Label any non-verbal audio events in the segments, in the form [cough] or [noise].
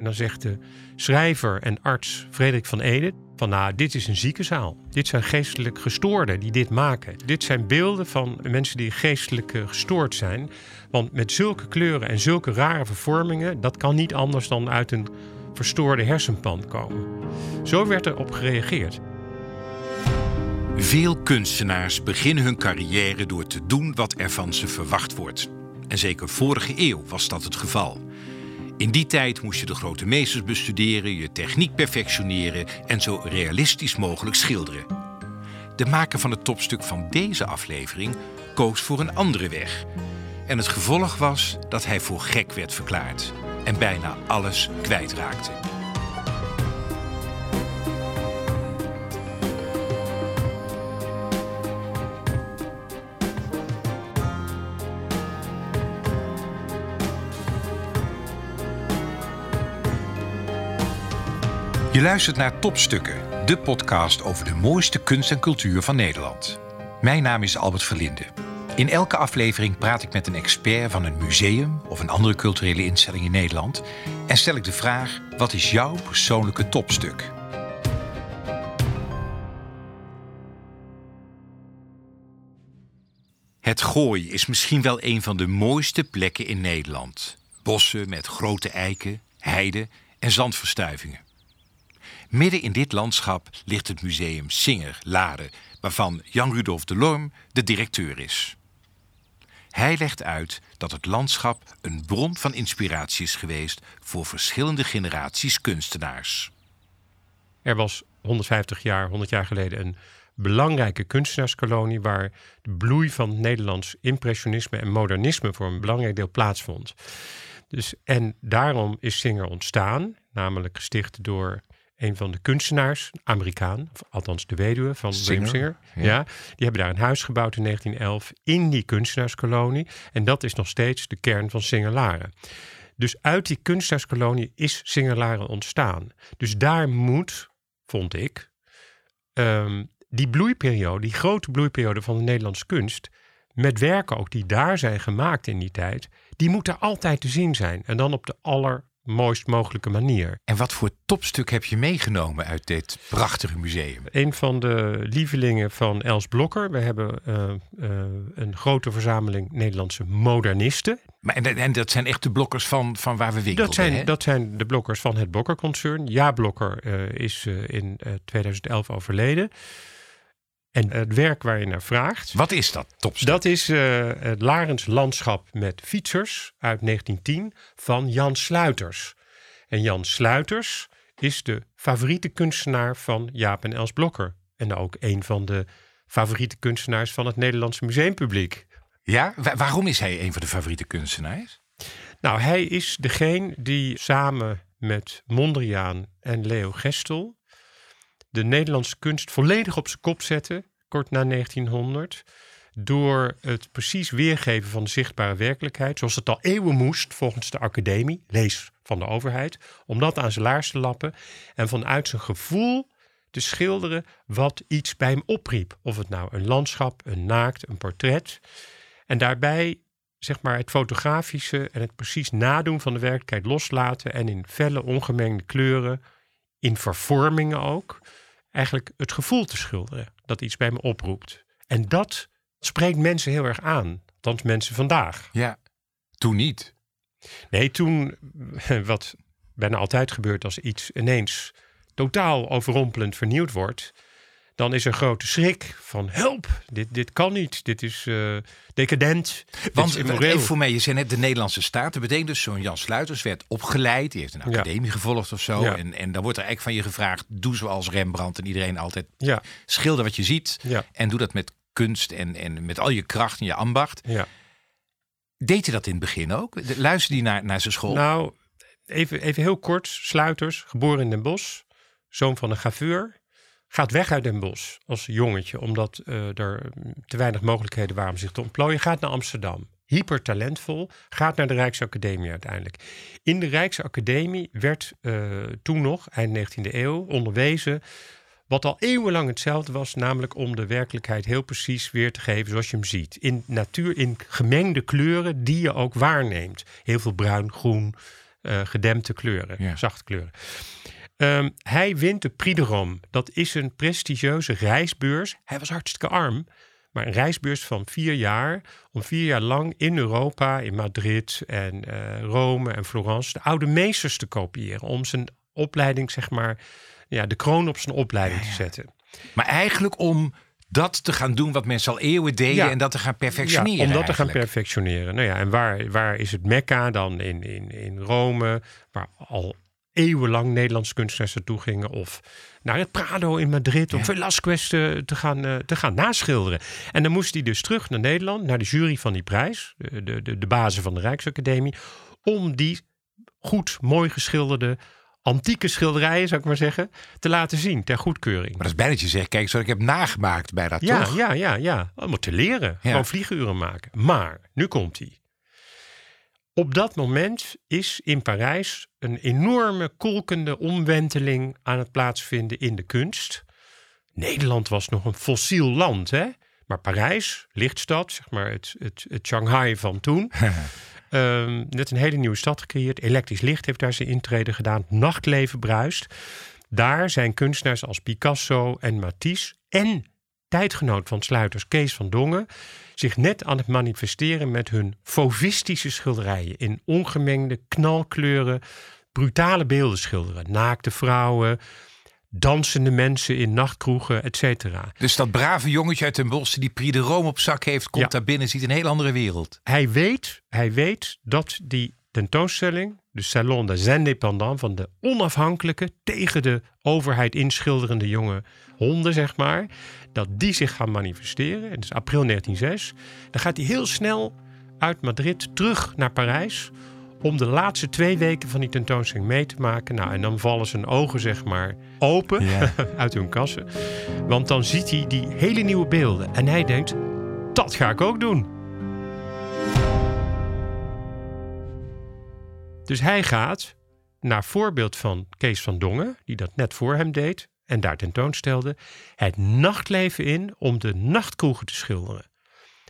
En dan zegt de schrijver en arts Frederik van Ede van nou, dit is een ziekenzaal. Dit zijn geestelijk gestoorden die dit maken. Dit zijn beelden van mensen die geestelijk eh, gestoord zijn. Want met zulke kleuren en zulke rare vervormingen, dat kan niet anders dan uit een verstoorde hersenpan komen. Zo werd er op gereageerd. Veel kunstenaars beginnen hun carrière door te doen wat er van ze verwacht wordt. En zeker vorige eeuw was dat het geval. In die tijd moest je de grote meesters bestuderen, je techniek perfectioneren en zo realistisch mogelijk schilderen. De maker van het topstuk van deze aflevering koos voor een andere weg. En het gevolg was dat hij voor gek werd verklaard en bijna alles kwijtraakte. Je luistert naar Topstukken, de podcast over de mooiste kunst en cultuur van Nederland. Mijn naam is Albert Verlinde. In elke aflevering praat ik met een expert van een museum of een andere culturele instelling in Nederland en stel ik de vraag: wat is jouw persoonlijke topstuk? Het Gooi is misschien wel een van de mooiste plekken in Nederland. Bossen met grote eiken, heiden en zandverstuivingen. Midden in dit landschap ligt het museum Singer Laren, waarvan Jan Rudolf de Lorm de directeur is. Hij legt uit dat het landschap een bron van inspiratie is geweest voor verschillende generaties kunstenaars. Er was 150 jaar, 100 jaar geleden een belangrijke kunstenaarskolonie waar de bloei van Nederlands impressionisme en modernisme voor een belangrijk deel plaatsvond. Dus, en daarom is Singer ontstaan, namelijk gesticht door een van de kunstenaars, Amerikaan, of althans de weduwe van William Singer. Ja. die hebben daar een huis gebouwd in 1911 in die kunstenaarskolonie. En dat is nog steeds de kern van Singelaren. Dus uit die kunstenaarskolonie is Singelaren ontstaan. Dus daar moet, vond ik, ehm, die bloeiperiode, die grote bloeiperiode van de Nederlandse kunst, met werken ook die daar zijn gemaakt in die tijd, die moeten altijd te zien zijn. En dan op de aller mooist mogelijke manier. En wat voor topstuk heb je meegenomen uit dit prachtige museum? Een van de lievelingen van Els Blokker. We hebben uh, uh, een grote verzameling Nederlandse modernisten. Maar en, en, dat zijn echt de blokkers van, van waar we winkelen? Dat zijn, dat zijn de blokkers van het Blokker-concern. Ja, Blokker uh, is in 2011 overleden. En het werk waar je naar vraagt. Wat is dat topstuk? Dat is uh, het Larens Landschap met fietsers uit 1910 van Jan Sluiters. En Jan Sluiters is de favoriete kunstenaar van Jaap en Els Blokker. En ook een van de favoriete kunstenaars van het Nederlandse museumpubliek. Ja, waarom is hij een van de favoriete kunstenaars? Nou, hij is degene die samen met Mondriaan en Leo Gestel de Nederlandse kunst volledig op zijn kop zette, kort na 1900. Door het precies weergeven van de zichtbare werkelijkheid, zoals het al eeuwen moest volgens de academie, lees van de overheid, om dat aan zijn laars te lappen en vanuit zijn gevoel te schilderen wat iets bij hem opriep. Of het nou een landschap, een naakt, een portret. En daarbij zeg maar het fotografische en het precies nadoen van de werkelijkheid loslaten en in felle ongemengde kleuren, in vervormingen ook, eigenlijk het gevoel te schilderen dat iets bij me oproept. En dat spreekt mensen heel erg aan. Althans, mensen vandaag. Ja, toen niet. Nee, toen, [laughs] wat bijna altijd gebeurt als iets ineens totaal overrompelend vernieuwd wordt, dan is er grote schrik van help, dit, dit kan niet, dit is uh, decadent. Want even voor mij, je zei net de Nederlandse staat. Dat betekent dus zo'n Jan Sluiters werd opgeleid, die heeft een academie gevolgd of zo. En, en dan wordt er eigenlijk van je gevraagd, doe zoals Rembrandt en iedereen altijd. Ja. Schilder wat je ziet en doe dat met kunst en, en met al je kracht en je ambacht. Ja. Deed je dat in het begin ook? Luisterde die naar, naar zijn school? Nou, even, even heel kort. Sluiters, geboren in Den Bosch, zoon van een graveur gaat weg uit Den Bosch als jongetje, omdat uh, er te weinig mogelijkheden waren om zich te ontplooien. Gaat naar Amsterdam. Hyper talentvol, gaat naar de Rijksacademie uiteindelijk. In de Rijksacademie werd uh, toen nog, eind 19e eeuw, onderwezen wat al eeuwenlang hetzelfde was, namelijk om de werkelijkheid heel precies weer te geven zoals je hem ziet. In natuur, in gemengde kleuren die je ook waarneemt. Heel veel bruin, groen, eh, gedempte kleuren, Ja. zachte kleuren. Ehm, hij wint de Prix de Rome. Dat is een prestigieuze reisbeurs. Hij was hartstikke arm. Maar een reisbeurs van vier jaar. Om vier jaar lang in Europa, in Madrid en eh, Rome en Florence. de oude meesters te kopiëren. Om zijn opleiding, zeg maar. Ja, de kroon op zijn opleiding te zetten. Maar eigenlijk om dat te gaan doen wat mensen al eeuwen deden Ja. en dat te gaan perfectioneren. Ja, om dat te gaan perfectioneren. Nou ja, en waar, waar is het Mekka dan? In, in, in Rome, waar al eeuwenlang Nederlandse kunstenaars naartoe gingen. Of naar het Prado in Madrid om Velasquez te, te, gaan, eh, te gaan naschilderen. En dan moest hij dus terug naar Nederland, naar de jury van die prijs. De, de, de, de bazen van de Rijksacademie. Om die goed, mooi geschilderde antieke schilderijen, zou ik maar zeggen, te laten zien ter goedkeuring. Maar dat is bijna dat je zegt, kijk, zo ik heb nagemaakt bij dat Ja, toch? ja, ja, ja. Om te leren. Ja. Gewoon vlieguren maken. Maar, nu komt hij. Op dat moment is in Parijs een enorme kolkende omwenteling aan het plaatsvinden in de kunst. Nederland was nog een fossiel land, hè? Maar Parijs, lichtstad, zeg maar het, het, het Shanghai van toen. [laughs] Ehm, net een hele nieuwe stad gecreëerd. Elektrisch licht heeft daar zijn intrede gedaan. Nachtleven bruist. Daar zijn kunstenaars als Picasso en Matisse en tijdgenoot van Sluiters Kees van Dongen zich net aan het manifesteren met hun fauvistische schilderijen in ongemengde knalkleuren, brutale beelden schilderen. Naakte vrouwen, dansende mensen in nachtkroegen, et cetera. Dus dat brave jongetje uit Den Bosch die Prix de Rome op zak heeft, komt Ja. daar binnen, ziet een heel andere wereld. Hij weet, hij weet dat die tentoonstelling, de Salon des Indépendants, van de onafhankelijke, tegen de overheid inschilderende jonge honden, zeg maar, dat die zich gaan manifesteren. Het is april 1906. Dan gaat hij heel snel uit Madrid terug naar Parijs om de laatste twee weken van die tentoonstelling mee te maken. Nou, en dan vallen zijn ogen, zeg maar, open Ja. [laughs] uit hun kassen. Want dan ziet hij die hele nieuwe beelden. En hij denkt, dat ga ik ook doen. Dus hij gaat, naar voorbeeld van Kees van Dongen, die dat net voor hem deed en daar tentoonstelde, het nachtleven in om de nachtkroegen te schilderen.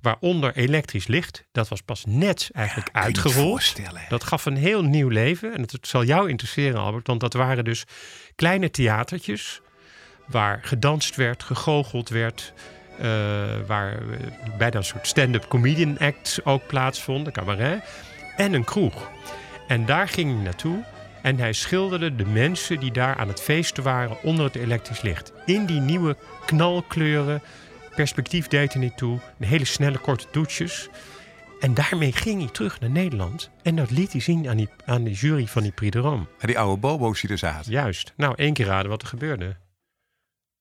Waaronder elektrisch licht, dat was pas net eigenlijk niet uitgerold. Dat gaf een heel nieuw leven. En het zal jou interesseren, Albert, want dat waren dus kleine theatertjes waar gedanst werd, gegoocheld werd. eh, waar eh, bijna een soort stand-up comedian act ook plaatsvond, een cabaret. En een kroeg. En daar ging hij naartoe. En hij schilderde de mensen die daar aan het feesten waren onder het elektrisch licht. In die nieuwe knalkleuren. Perspectief deed er niet toe. Een hele snelle korte toetsjes. En daarmee ging hij terug naar Nederland. En dat liet hij zien aan, die, aan de jury van die Prix de Rome. En die oude bobo's die er zaten. Juist. Nou, één keer raden wat er gebeurde.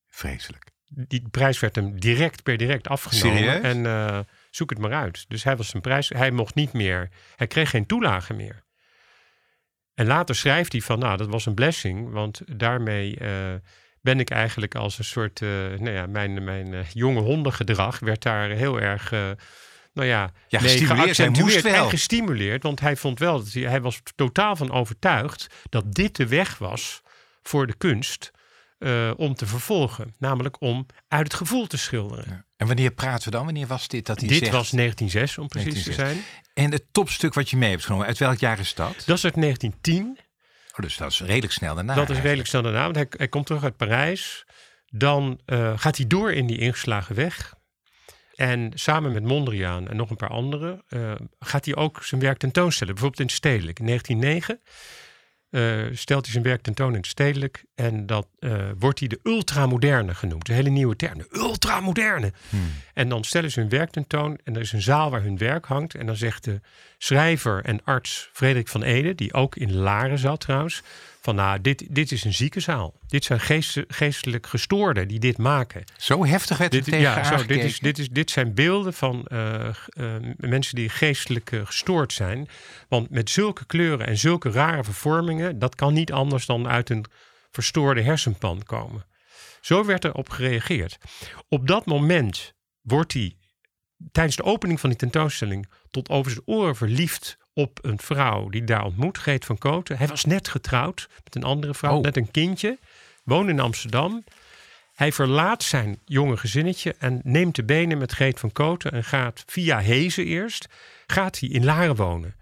Vreselijk. Die prijs werd hem direct per direct afgenomen. Serieus? En eh, zoek het maar uit. Dus hij was zijn prijs. Hij mocht niet meer. Hij kreeg geen toelage meer. En later schrijft hij van, nou, dat was een blessing. Want daarmee eh, ben ik eigenlijk als een soort, eh, nou ja, mijn, mijn eh, jonge hondengedrag werd daar heel erg, nou ja, Ja, gestimuleerd. Hij moest wel. En gestimuleerd, want hij vond wel, dat hij, hij was totaal van overtuigd dat dit de weg was voor de kunst eh, om te vervolgen. Namelijk om uit het gevoel te schilderen. En wanneer praten we dan? Wanneer was dit dat hij Dit zegt? was 1906 om precies te 1906. zijn. En het topstuk wat je mee hebt genomen, uit welk jaar is dat? Dat is uit 1910. Oh, dus dat is redelijk snel daarna. dat is redelijk snel daarna, want hij, hij komt terug uit Parijs. Dan eh, gaat hij door in die ingeslagen weg. En samen met Mondriaan en nog een paar anderen eh, gaat hij ook zijn werk tentoonstellen. Bijvoorbeeld in Stedelijk. In 1909 eh, stelt hij zijn werk tentoon in het Stedelijk. En dat eh, wordt hij de ultramoderne genoemd. Een hele nieuwe term. De ultramoderne. En dan stellen ze hun werk tentoon. En er is een zaal waar hun werk hangt. En dan zegt de schrijver en arts Frederik van Ede, die ook in Laren zat trouwens, van nou, dit, dit is een ziekenzaal. Dit zijn geest, geestelijk gestoorden die dit maken. Zo heftig werd er Dit, tegen ja, zo, dit, is, dit, is, dit zijn beelden van eh, eh, mensen die geestelijk eh, gestoord zijn. Want met zulke kleuren en zulke rare vervormingen, dat kan niet anders dan uit een verstoorde hersenpan komen. Zo werd er op gereageerd. Op dat moment wordt hij tijdens de opening van die tentoonstelling tot over zijn oren verliefd op een vrouw die hij daar ontmoet, Geet van Koten. Hij was net getrouwd met een andere vrouw, Oh. net een kindje, woonde in Amsterdam. Hij verlaat zijn jonge gezinnetje en neemt de benen met Geet van Koten en gaat via Hezen eerst, gaat hij in Laren wonen.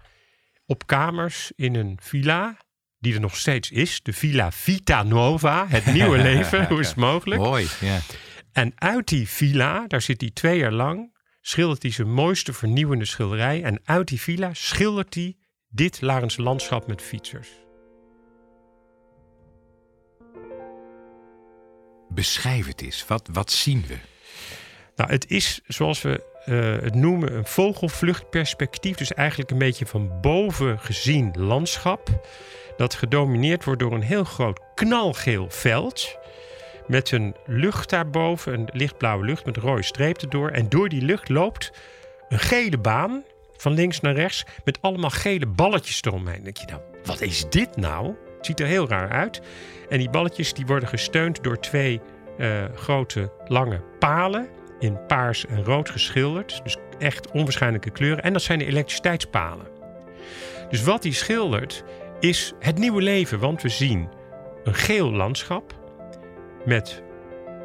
op kamers in een villa die er nog steeds is. De Villa Vita Nova, het nieuwe [laughs] leven. Hoe is het mogelijk? Mooi, ja. En uit die villa, daar zit hij twee jaar lang, schildert hij zijn mooiste vernieuwende schilderij. En uit die villa schildert hij dit Larens landschap met fietsers. Beschrijf het eens. Wat, wat zien we? Nou, het is zoals we uh, het noemen een vogelvluchtperspectief. Dus eigenlijk een beetje van boven gezien landschap. Dat gedomineerd wordt door een heel groot knalgeel veld. Met een lucht daarboven, een lichtblauwe lucht met rode streep erdoor. En door die lucht loopt een gele baan van links naar rechts. Met allemaal gele balletjes eromheen. Dan denk je nou, wat is dit nou? Het ziet er heel raar uit. En die balletjes die worden gesteund door twee uh, grote lange palen in paars en rood geschilderd. Dus echt onwaarschijnlijke kleuren. En dat zijn de elektriciteitspalen. Dus wat hij schildert is het nieuwe leven. Want we zien een geel landschap met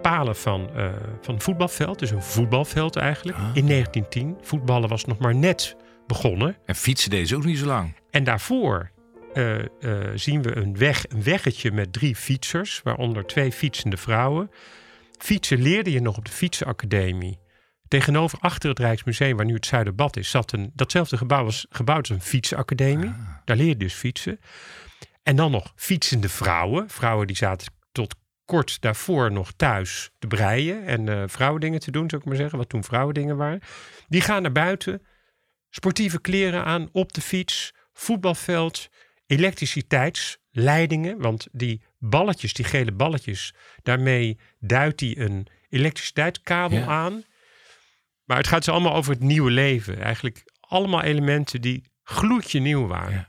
palen van, uh, van een voetbalveld. Dus een voetbalveld eigenlijk. In 1910. Voetballen was nog maar net begonnen. En fietsen deze ook niet zo lang. En daarvoor uh, uh, zien we een weg, een weggetje met drie fietsers. Waaronder twee fietsende vrouwen. Fietsen leerde je nog op de fietsenacademie. Tegenover achter het Rijksmuseum, waar nu het Zuiderbad is, zat een. Datzelfde gebouw was gebouwd als een fietsenacademie. Ah. Daar leer je dus fietsen. En dan nog fietsende vrouwen. Vrouwen die zaten tot kort daarvoor nog thuis te breien en uh, vrouwendingen te doen, zou ik maar zeggen, wat toen vrouwendingen waren. Die gaan naar buiten, sportieve kleren aan, op de fiets, voetbalveld, elektriciteitsleidingen, want die balletjes, die gele balletjes, daarmee duidt hij een elektriciteitskabel aan. Maar het gaat ze allemaal over het nieuwe leven. Eigenlijk allemaal elementen die gloedje nieuw waren.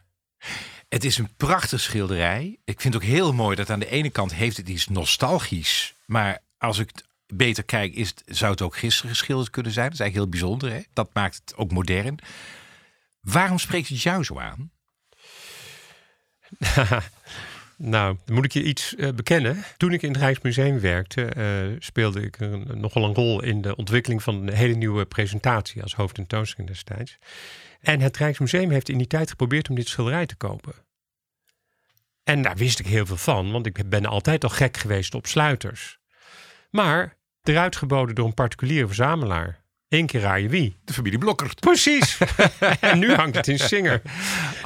Het is een prachtig schilderij. Ik vind het ook heel mooi dat aan de ene kant heeft het iets nostalgisch. Maar als ik beter kijk, is het, zou het ook gisteren geschilderd kunnen zijn. Dat is eigenlijk heel bijzonder. Hè? Dat maakt het ook modern. Waarom spreekt het jou zo aan? [laughs] Nou, dan moet ik je iets uh, bekennen. Toen ik in het Rijksmuseum werkte, uh, speelde ik een, nogal een rol in de ontwikkeling van een hele nieuwe presentatie als hoofdtentoonstelling destijds. En het Rijksmuseum heeft in die tijd geprobeerd om dit schilderij te kopen. En daar wist ik heel veel van, want ik ben altijd al gek geweest op sluiters. Maar eruit geboden door een particuliere verzamelaar. Eén keer raaien wie? De familie Blokkert. Precies. [laughs] en nu hangt het in Singer.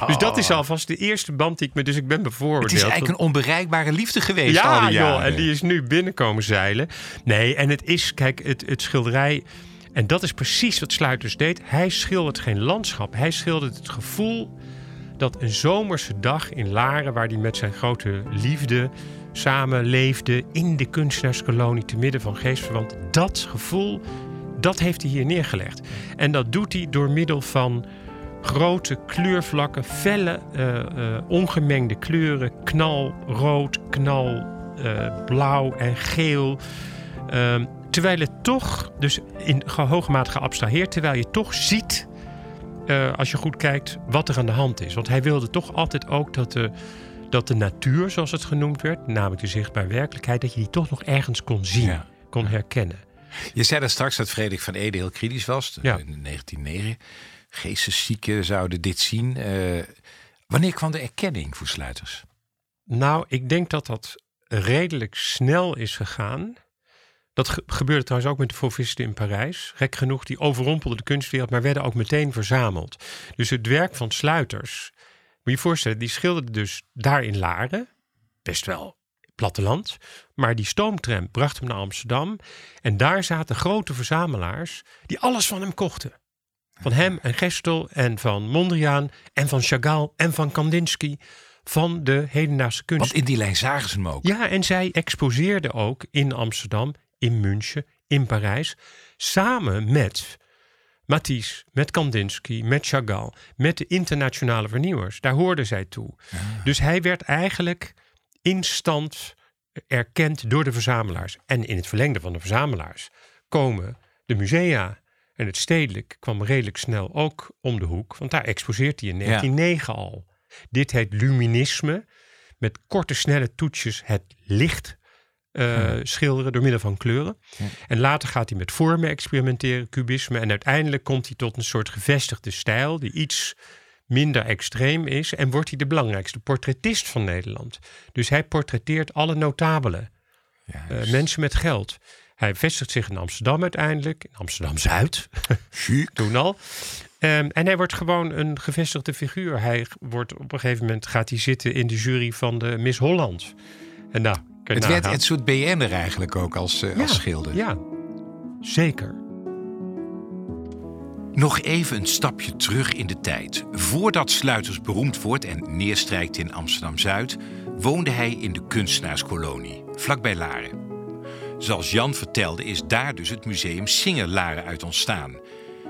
Dus dat is alvast de eerste band die ik me... Dus ik ben bevooroordeeld. Het is eigenlijk een onbereikbare liefde geweest ja, al die jaren. Joh, en die is nu binnenkomen zeilen. Nee, en het is... Kijk, het, het schilderij... En dat is precies wat Sluiters deed. Hij schildert geen landschap. Hij schildert het gevoel dat een zomerse dag in Laren... waar hij met zijn grote liefde samen leefde... in de kunstenaarskolonie te midden van geestverwant. Dat gevoel dat heeft hij hier neergelegd. En dat doet hij door middel van grote kleurvlakken, felle, uh, uh, ongemengde kleuren, knalrood, knalblauw uh, en geel. Terwijl het toch, dus in hoge mate geabstraheerd, terwijl je toch ziet, eh, als je goed kijkt, wat er aan de hand is. Want hij wilde toch altijd ook dat de, dat de natuur, zoals het genoemd werd, namelijk de zichtbare werkelijkheid, dat je die toch nog ergens kon zien, kon herkennen. Je zei dat straks dat Frederik van Ede heel kritisch was. Ja. In 1909. Geesteszieken zouden dit zien. Uh, wanneer kwam de erkenning voor sluiters? Nou, ik denk dat dat redelijk snel is gegaan. Dat gebeurde trouwens ook met de Fauvisten in Parijs. Gek genoeg, die overrompelden de kunstwereld, maar werden ook meteen verzameld. Dus het werk van Sluiters, moet je je voorstellen, die schilderde dus daar in Laren, best wel platteland. Maar die stoomtram bracht hem naar Amsterdam. En daar zaten grote verzamelaars die alles van hem kochten. Van hem en Gestel en van Mondriaan en van Chagall en van Kandinsky. Van de hedendaagse kunst. Want in die lijn zagen ze hem ook. Ja, en zij exposeerden ook in Amsterdam, in München, in Parijs. Samen met Matisse, met Kandinsky, met Chagall, met de internationale vernieuwers. Daar hoorden zij toe. Dus hij werd eigenlijk instant erkend door de verzamelaars. En in het verlengde van de verzamelaars komen de musea. En het stedelijk kwam redelijk snel ook om de hoek, want daar exposeert hij in 1909 al. Dit heet luminisme, met korte snelle toetsjes het licht uh, schilderen door middel van kleuren. En later gaat hij met vormen experimenteren, cubisme. En uiteindelijk komt hij tot een soort gevestigde stijl die iets minder extreem is. En wordt hij de belangrijkste portretist van Nederland. Dus hij portretteert alle notabelen. Uh, mensen met geld. Hij vestigt zich in Amsterdam uiteindelijk, in Amsterdam Zuid. [laughs] Toen al. Um, en hij wordt gewoon een gevestigde figuur. Hij wordt op een gegeven moment gaat hij zitten in de jury van de Miss Holland. En nou, het werd een soort BN'er eigenlijk ook als, uh, als schilder. Ja, zeker. Nog even een stapje terug in de tijd. Voordat Sluiters beroemd wordt en neerstrijkt in Amsterdam-Zuid... woonde hij in de kunstenaarskolonie, vlakbij Laren. Zoals Jan vertelde is daar dus het museum Singer Laren uit ontstaan.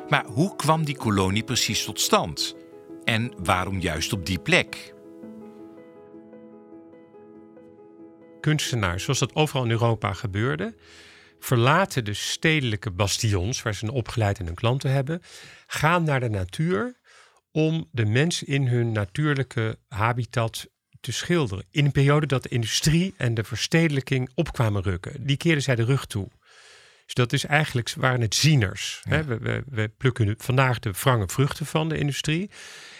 Maar hoe kwam die kolonie precies tot stand? En waarom juist op die plek? Kunstenaars, zoals dat overal in Europa gebeurde, verlaten de stedelijke bastions waar ze een opgeleid en een klanten hebben, gaan naar de natuur om de mens in hun natuurlijke habitat te schilderen. In een periode dat de industrie en de verstedelijking opkwamen rukken. Die keerden zij de rug toe. Dus dat is eigenlijk, waren het zieners. Hè? We, we, we, plukken vandaag de wrange vruchten van de industrie.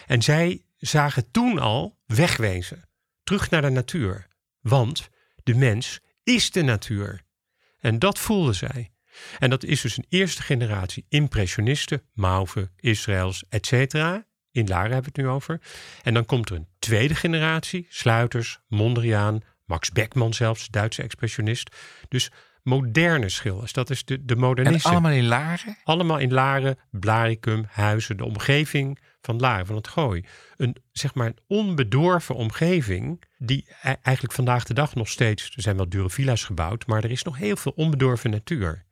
En zij zagen toen al wegwezen. Terug naar de natuur. Want de mens is de natuur. En dat voelden zij. En dat is dus een eerste generatie impressionisten, Mauve, Israëls, etc. In Laren hebben we het nu over. En dan komt er een tweede generatie, Sluiters, Mondriaan, Max Beckmann zelfs, Duitse expressionist. Dus moderne schilders. Dat is de, de modernisten. En allemaal in Laren? Allemaal in Laren, Blaricum, Huizen, de omgeving van Laren, van het Gooi. Een, zeg maar, een onbedorven omgeving die e-, eigenlijk vandaag de dag nog steeds... Er zijn wel dure villa's gebouwd, maar er is nog heel veel onbedorven natuur.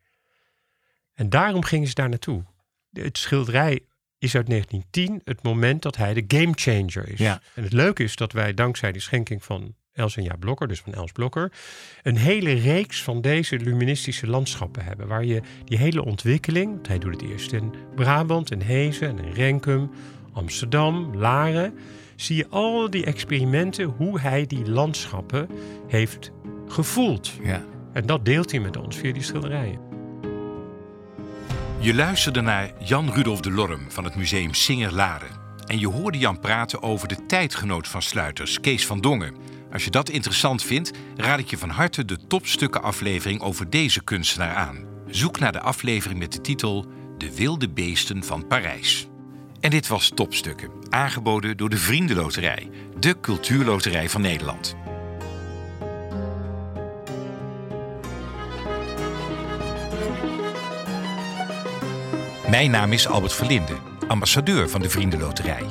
En daarom gingen ze daar naartoe. Het schilderij is uit 1910 het moment dat hij de game changer is. Ja. En het leuke is dat wij dankzij de schenking van Els en Ja Blokker, dus van Els Blokker, een hele reeks van deze luministische landschappen hebben. Waar je die hele ontwikkeling, hij doet het eerst in Brabant, in Hezen en in Renkum, Amsterdam, Laren, zie je al die experimenten, hoe hij die landschappen heeft gevoeld. Ja. En dat deelt hij met ons via die schilderijen. Je luisterde naar Jan Rudolf de Lorm van het museum Singer Laren. En je hoorde Jan praten over de tijdgenoot van Sluiters, Kees van Dongen. Als je dat interessant vindt, raad ik je van harte de topstukken aflevering over deze kunstenaar aan. Zoek naar de aflevering met de titel De wilde beesten van Parijs. En dit was Topstukken, aangeboden door de Vriendenloterij, de cultuurloterij van Nederland. Mijn naam is Albert Verlinde, ambassadeur van de Vriendenloterij.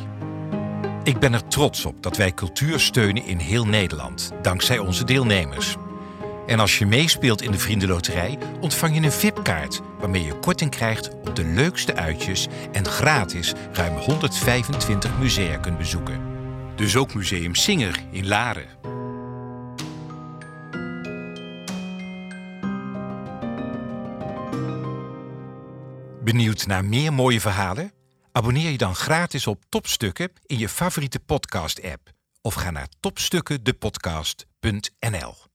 Ik ben er trots op dat wij cultuur steunen in heel Nederland, dankzij onze deelnemers. En als je meespeelt in de Vriendenloterij, ontvang je een VIP-kaart waarmee je korting krijgt op de leukste uitjes en gratis ruim 125 musea kunt bezoeken. Dus ook Museum Singer in Laren. Benieuwd naar meer mooie verhalen? Abonneer je dan gratis op Topstukken in je favoriete podcast-app of ga naar topstukkendepodcast.nl.